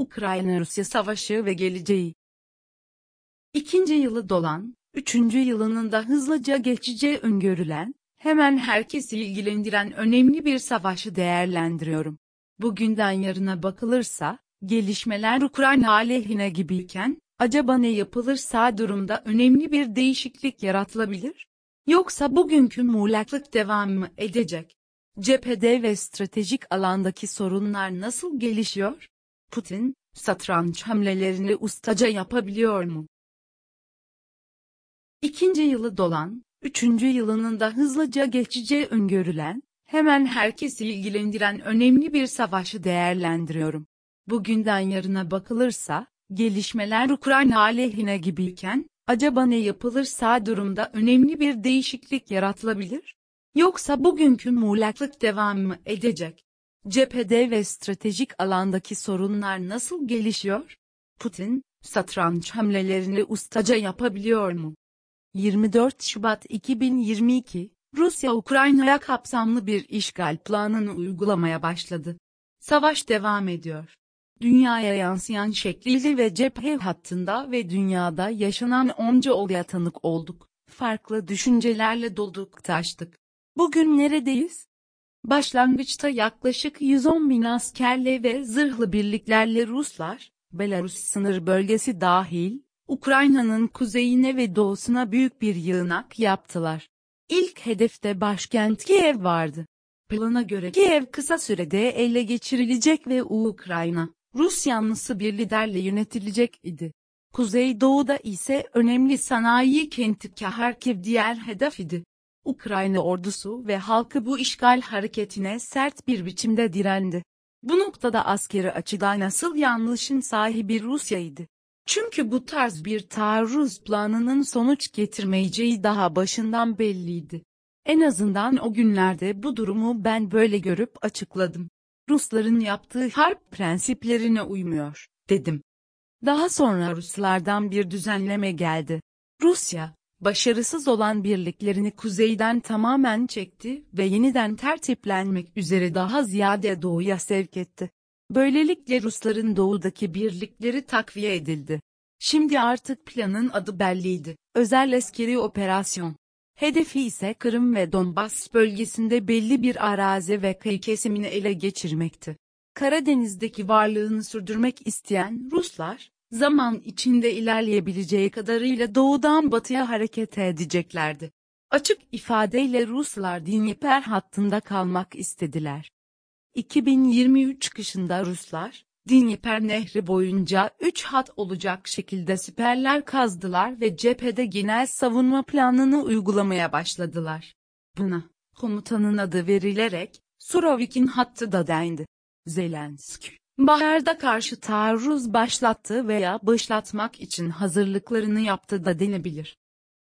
Ukrayna-Rusya Savaşı ve geleceği. İkinci yılı dolan, üçüncü yılının da hızlıca geçeceği öngörülen, hemen herkesi ilgilendiren önemli bir savaşı değerlendiriyorum. Bugünden yarına bakılırsa, gelişmeler Ukrayna aleyhine gibiyken, acaba ne yapılırsa durumda önemli bir değişiklik yaratılabilir? Yoksa bugünkü muğlaklık devam mı edecek? Cephede ve stratejik alandaki sorunlar nasıl gelişiyor? Putin, satranç hamlelerini ustaca yapabiliyor mu? İkinci yılı dolan, üçüncü yılının da hızlıca geçeceği öngörülen, hemen herkesi ilgilendiren önemli bir savaşı değerlendiriyorum. Bugünden yarına bakılırsa, gelişmeler Ukrayna aleyhine gibiyken, acaba ne yapılırsa durumda önemli bir değişiklik yaratılabilir? Yoksa bugünkü muğlaklık devam mı edecek? Cephede ve stratejik alandaki sorunlar nasıl gelişiyor? Putin, satranç hamlelerini ustaca yapabiliyor mu? 24 Şubat 2022, Rusya Ukrayna'ya kapsamlı bir işgal planını uygulamaya başladı. Savaş devam ediyor. Dünyaya yansıyan şekliyle ve cephe hattında ve dünyada yaşanan onca olaya tanık olduk. Farklı düşüncelerle dolduk taştık. Bugün neredeyiz? Başlangıçta yaklaşık 110 bin askerle ve zırhlı birliklerle Ruslar, Belarus sınır bölgesi dahil, Ukrayna'nın kuzeyine ve doğusuna büyük bir yığınak yaptılar. İlk hedefte başkent Kiev vardı. Plana göre Kiev kısa sürede ele geçirilecek ve Ukrayna, Rus yanlısı bir liderle yönetilecek idi. Kuzeydoğuda ise önemli sanayi kenti Kharkiv diğer hedef idi. Ukrayna ordusu ve halkı bu işgal hareketine sert bir biçimde direndi. Bu noktada askeri açıdan nasıl yanlışın sahibi Rusya'ydı. Çünkü bu tarz bir taarruz planının sonuç getirmeyeceği daha başından belliydi. En azından o günlerde bu durumu ben böyle görüp açıkladım. Rusların yaptığı harp prensiplerine uymuyor, dedim. Daha sonra Ruslardan bir düzenleme geldi. Rusya, başarısız olan birliklerini kuzeyden tamamen çekti ve yeniden tertiplenmek üzere daha ziyade doğuya sevk etti. Böylelikle Rusların doğudaki birlikleri takviye edildi. Şimdi artık planın adı belliydi. Özel askeri operasyon. Hedefi ise Kırım ve Donbas bölgesinde belli bir arazi ve kıyı kesimini ele geçirmekti. Karadeniz'deki varlığını sürdürmek isteyen Ruslar, zaman içinde ilerleyebileceği kadarıyla doğudan batıya hareket edeceklerdi. Açık ifadeyle Ruslar Dnieper hattında kalmak istediler. 2023 kışında Ruslar, Dnieper Nehri boyunca 3 hat olacak şekilde siperler kazdılar ve cephede genel savunma planını uygulamaya başladılar. Buna, komutanın adı verilerek, Surovik'in hattı da dendi. Zelenski, Bahar'da karşı taarruz başlattı veya başlatmak için hazırlıklarını yaptı da denebilir.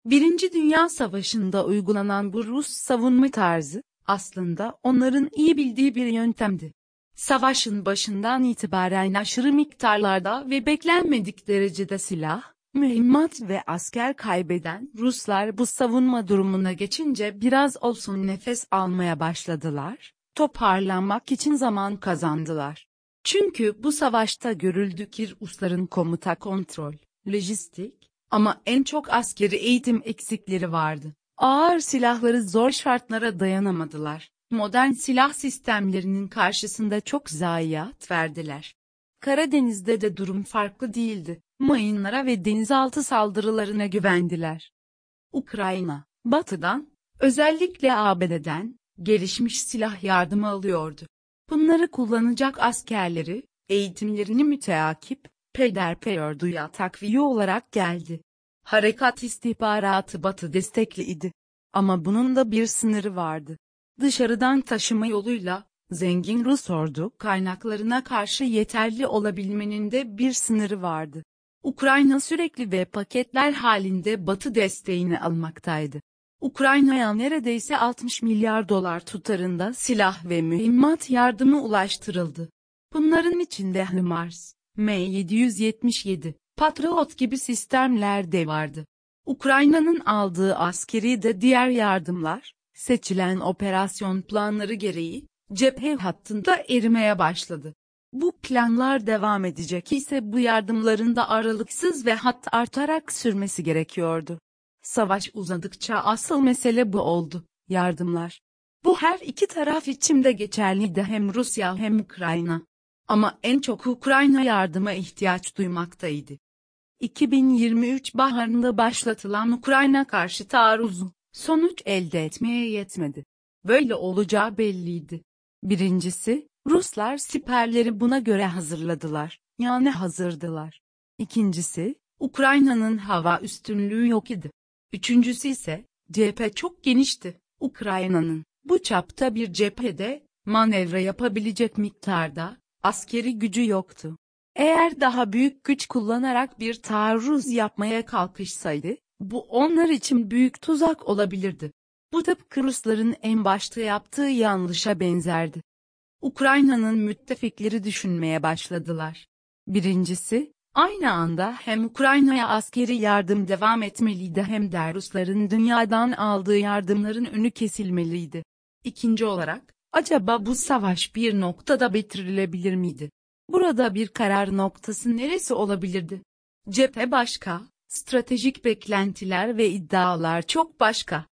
Birinci Dünya Savaşı'nda uygulanan bu Rus savunma tarzı, aslında onların iyi bildiği bir yöntemdi. Savaşın başından itibaren aşırı miktarlarda ve beklenmedik derecede silah, mühimmat ve asker kaybeden Ruslar bu savunma durumuna geçince biraz olsun nefes almaya başladılar, toparlanmak için zaman kazandılar. Çünkü bu savaşta görüldü ki Rusların komuta kontrol, lojistik ama en çok askeri eğitim eksikleri vardı. Ağır silahları zor şartlara dayanamadılar. Modern silah sistemlerinin karşısında çok zayiat verdiler. Karadeniz'de de durum farklı değildi. Mayınlara ve denizaltı saldırılarına güvendiler. Ukrayna, batıdan, özellikle ABD'den, gelişmiş silah yardımı alıyordu. Bunları kullanacak askerleri, eğitimlerini müteakip, peyderpey orduya takviye olarak geldi. Harekat istihbaratı batı destekliydi. Ama bunun da bir sınırı vardı. Dışarıdan taşıma yoluyla, zengin Rus ordu kaynaklarına karşı yeterli olabilmenin de bir sınırı vardı. Ukrayna sürekli ve paketler halinde Batı desteğini almaktaydı. Ukrayna'ya neredeyse 60 milyar dolar tutarında silah ve mühimmat yardımı ulaştırıldı. Bunların içinde HIMARS, M777, Patriot gibi sistemler de vardı. Ukrayna'nın aldığı askeri de diğer yardımlar, seçilen operasyon planları gereği, cephe hattında erimeye başladı. Bu planlar devam edecek ise bu yardımların da aralıksız ve hatta artarak sürmesi gerekiyordu. Savaş uzadıkça asıl mesele bu oldu, yardımlar. Bu her iki taraf için de geçerliydi hem Rusya hem Ukrayna. Ama en çok Ukrayna yardıma ihtiyaç duymaktaydı. 2023 baharında başlatılan Ukrayna karşı taarruzu, sonuç elde etmeye yetmedi. Böyle olacağı belliydi. Birincisi, Ruslar siperleri buna göre hazırladılar, yani hazırdılar. İkincisi, Ukrayna'nın hava üstünlüğü yok idi. Üçüncüsü ise, cephe çok genişti. Ukrayna'nın, bu çapta bir cephede, manevra yapabilecek miktarda, askeri gücü yoktu. Eğer daha büyük güç kullanarak bir taarruz yapmaya kalkışsaydı, bu onlar için büyük tuzak olabilirdi. Bu tıpkı Rusların en başta yaptığı yanlışa benzerdi. Ukrayna'nın müttefikleri düşünmeye başladılar. Birincisi, aynı anda hem Ukrayna'ya askeri yardım devam etmeliydi hem de Rusların dünyadan aldığı yardımların önü kesilmeliydi. İkinci olarak, acaba bu savaş bir noktada bitirilebilir miydi? Burada bir karar noktası neresi olabilirdi? Cephe başka, stratejik beklentiler ve iddialar çok başka.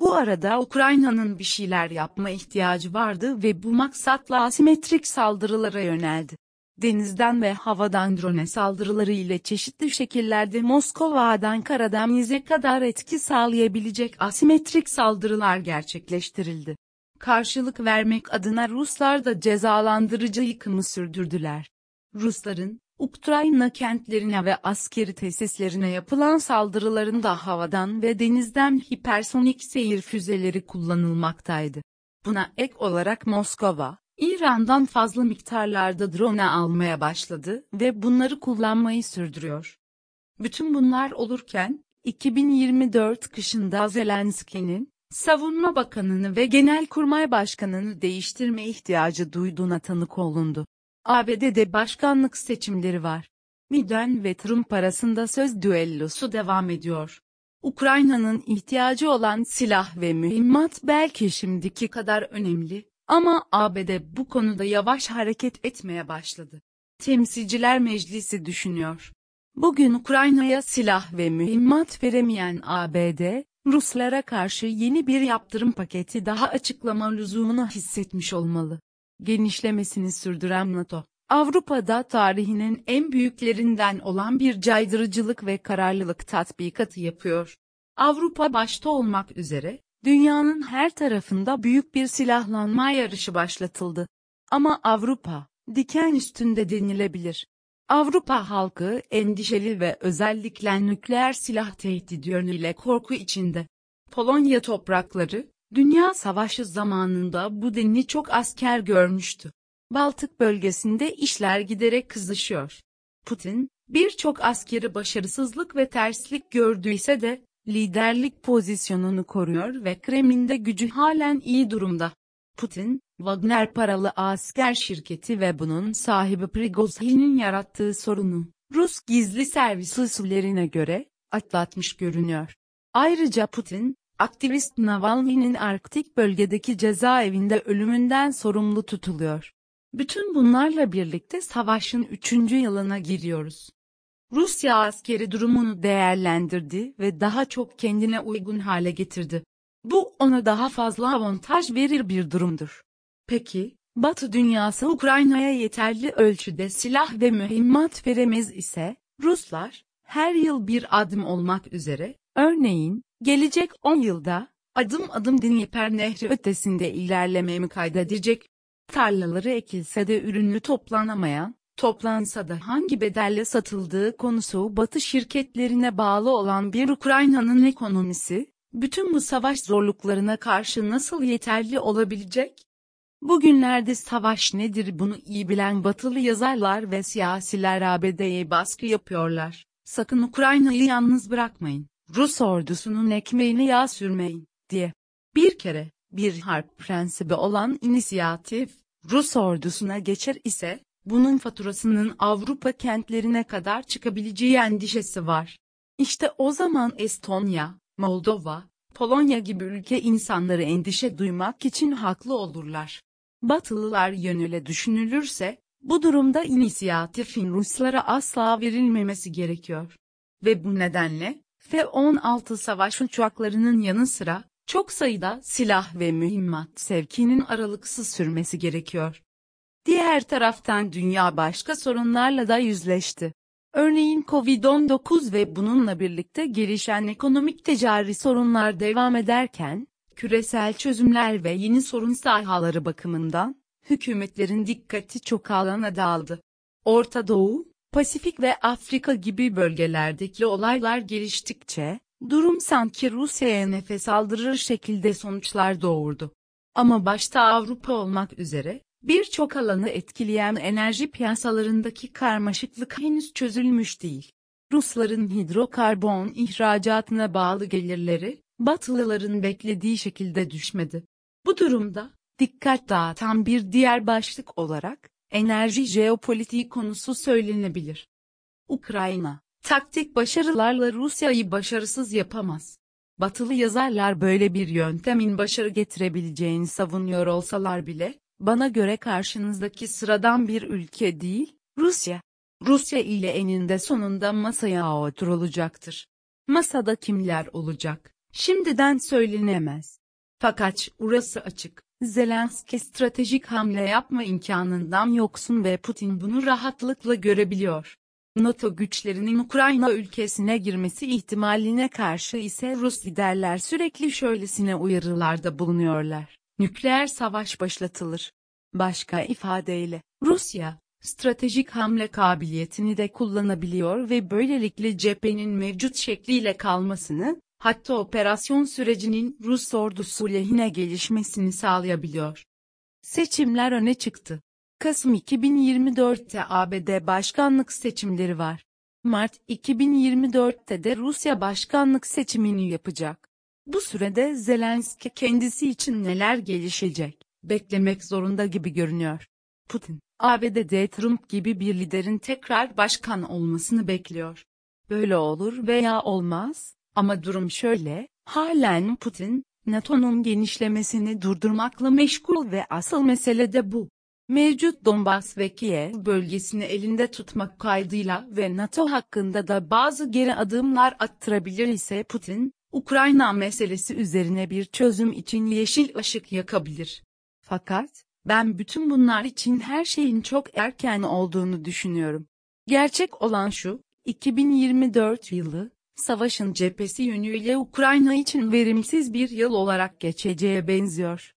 Bu arada Ukrayna'nın bir şeyler yapma ihtiyacı vardı ve bu maksatla asimetrik saldırılara yöneldi. Denizden ve havadan drone saldırıları ile çeşitli şekillerde Moskova'dan Karadeniz'e kadar etki sağlayabilecek asimetrik saldırılar gerçekleştirildi. Karşılık vermek adına Ruslar da cezalandırıcı yıkımı sürdürdüler. Rusların, Ukrayna kentlerine ve askeri tesislerine yapılan saldırılarında havadan ve denizden hipersonik seyir füzeleri kullanılmaktaydı. Buna ek olarak Moskova, İran'dan fazla miktarlarda drone almaya başladı ve bunları kullanmayı sürdürüyor. Bütün bunlar olurken, 2024 kışında Zelenski'nin, Savunma Bakanını ve Genelkurmay Başkanını değiştirme ihtiyacı duyduğuna tanık olundu. ABD'de başkanlık seçimleri var. Biden ve Trump arasında söz düellosu devam ediyor. Ukrayna'nın ihtiyacı olan silah ve mühimmat belki şimdiki kadar önemli, ama ABD bu konuda yavaş hareket etmeye başladı. Temsilciler Meclisi düşünüyor. Bugün Ukrayna'ya silah ve mühimmat veremeyen ABD, Ruslara karşı yeni bir yaptırım paketi daha açıklama lüzumunu hissetmiş olmalı. Genişlemesini sürdüren NATO, Avrupa'da tarihinin en büyüklerinden olan bir caydırıcılık ve kararlılık tatbikatı yapıyor. Avrupa başta olmak üzere, dünyanın her tarafında büyük bir silahlanma yarışı başlatıldı. Ama Avrupa, diken üstünde denilebilir. Avrupa halkı endişeli ve özellikle nükleer silah tehdidi yönüyle korku içinde. Polonya toprakları, Dünya Savaşı zamanında bu denli çok asker görmüştü. Baltık bölgesinde işler giderek kızışıyor. Putin, birçok askeri başarısızlık ve terslik gördüyse de, liderlik pozisyonunu koruyor ve Kremlin'de gücü halen iyi durumda. Putin, Wagner paralı asker şirketi ve bunun sahibi Prigozhin'in yarattığı sorunu, Rus gizli servis usullerine göre, atlatmış görünüyor. Ayrıca Putin, aktivist Navalny'nin Arktik bölgedeki cezaevinde ölümünden sorumlu tutuluyor. Bütün bunlarla birlikte savaşın üçüncü yılına giriyoruz. Rusya askeri durumunu değerlendirdi ve daha çok kendine uygun hale getirdi. Bu ona daha fazla avantaj verir bir durumdur. Peki, Batı dünyası Ukrayna'ya yeterli ölçüde silah ve mühimmat veremez ise, Ruslar, her yıl bir adım olmak üzere, örneğin, gelecek 10 yılda, adım adım Dnieper Nehri ötesinde ilerlememi kaydedecek. Tarlaları ekilse de ürünü toplanamayan, toplansa da hangi bedelle satıldığı konusu Batı şirketlerine bağlı olan bir Ukrayna'nın ekonomisi, bütün bu savaş zorluklarına karşı nasıl yeterli olabilecek? Bugünlerde savaş nedir bunu iyi bilen batılı yazarlar ve siyasiler ABD'ye baskı yapıyorlar. Sakın Ukrayna'yı yalnız bırakmayın. Rus ordusunun ekmeğini yağ sürmeyin, diye. Bir kere, bir harp prensibi olan inisiyatif, Rus ordusuna geçer ise, bunun faturasının Avrupa kentlerine kadar çıkabileceği endişesi var. İşte o zaman Estonya, Moldova, Polonya gibi ülke insanları endişe duymak için haklı olurlar. Batılılar yönüyle düşünülürse, Bu durumda inisiyatifin Ruslara asla verilmemesi gerekiyor. Ve bu nedenle, F-16 savaş uçaklarının yanı sıra, çok sayıda silah ve mühimmat sevkinin aralıksız sürmesi gerekiyor. Diğer taraftan dünya başka sorunlarla da yüzleşti. Örneğin Covid-19 ve bununla birlikte gelişen ekonomik ticari sorunlar devam ederken, küresel çözümler ve yeni sorun sahaları bakımından, hükümetlerin dikkati çok alana dağıldı. Orta Doğu, Pasifik ve Afrika gibi bölgelerdeki olaylar geliştikçe, durum sanki Rusya'ya nefes aldırır şekilde sonuçlar doğurdu. Ama başta Avrupa olmak üzere, birçok alanı etkileyen enerji piyasalarındaki karmaşıklık henüz çözülmüş değil. Rusların hidrokarbon ihracatına bağlı gelirleri, Batılıların beklediği şekilde düşmedi. Bu durumda, dikkat dağıtan bir diğer başlık olarak, enerji jeopolitiği konusu söylenebilir. Ukrayna, taktik başarılarla Rusya'yı başarısız yapamaz. Batılı yazarlar böyle bir yöntemin başarı getirebileceğini savunuyor olsalar bile, bana göre karşınızdaki sıradan bir ülke değil, Rusya. Rusya ile eninde sonunda masaya oturulacaktır. Masada kimler olacak? Şimdiden söylenemez. Fakat urası açık. Zelenski stratejik hamle yapma imkanından yoksun ve Putin bunu rahatlıkla görebiliyor. NATO güçlerinin Ukrayna ülkesine girmesi ihtimaline karşı ise Rus liderler sürekli şöylesine uyarılarda bulunuyorlar. Nükleer savaş başlatılır. Başka ifadeyle, Rusya, stratejik hamle kabiliyetini de kullanabiliyor ve böylelikle cephenin mevcut şekliyle kalmasını, hatta operasyon sürecinin Rus ordusu lehine gelişmesini sağlayabiliyor. Seçimler öne çıktı. Kasım 2024'te ABD başkanlık seçimleri var. Mart 2024'te de Rusya başkanlık seçimini yapacak. Bu sürede Zelenski kendisi için neler gelişecek, beklemek zorunda gibi görünüyor. Putin, ABD'de Trump gibi bir liderin tekrar başkan olmasını bekliyor. Böyle olur veya olmaz, ama durum şöyle, halen Putin, NATO'nun genişlemesini durdurmakla meşgul ve asıl mesele de bu. Mevcut Donbas ve Kiev bölgesini elinde tutmak kaydıyla ve NATO hakkında da bazı geri adımlar attırabilir ise Putin, Ukrayna meselesi üzerine bir çözüm için yeşil ışık yakabilir. Fakat, ben bütün bunlar için her şeyin çok erken olduğunu düşünüyorum. Gerçek olan şu, 2024 yılı, savaşın cephesi yönüyle Ukrayna için verimsiz bir yıl olarak geçeceğe benziyor.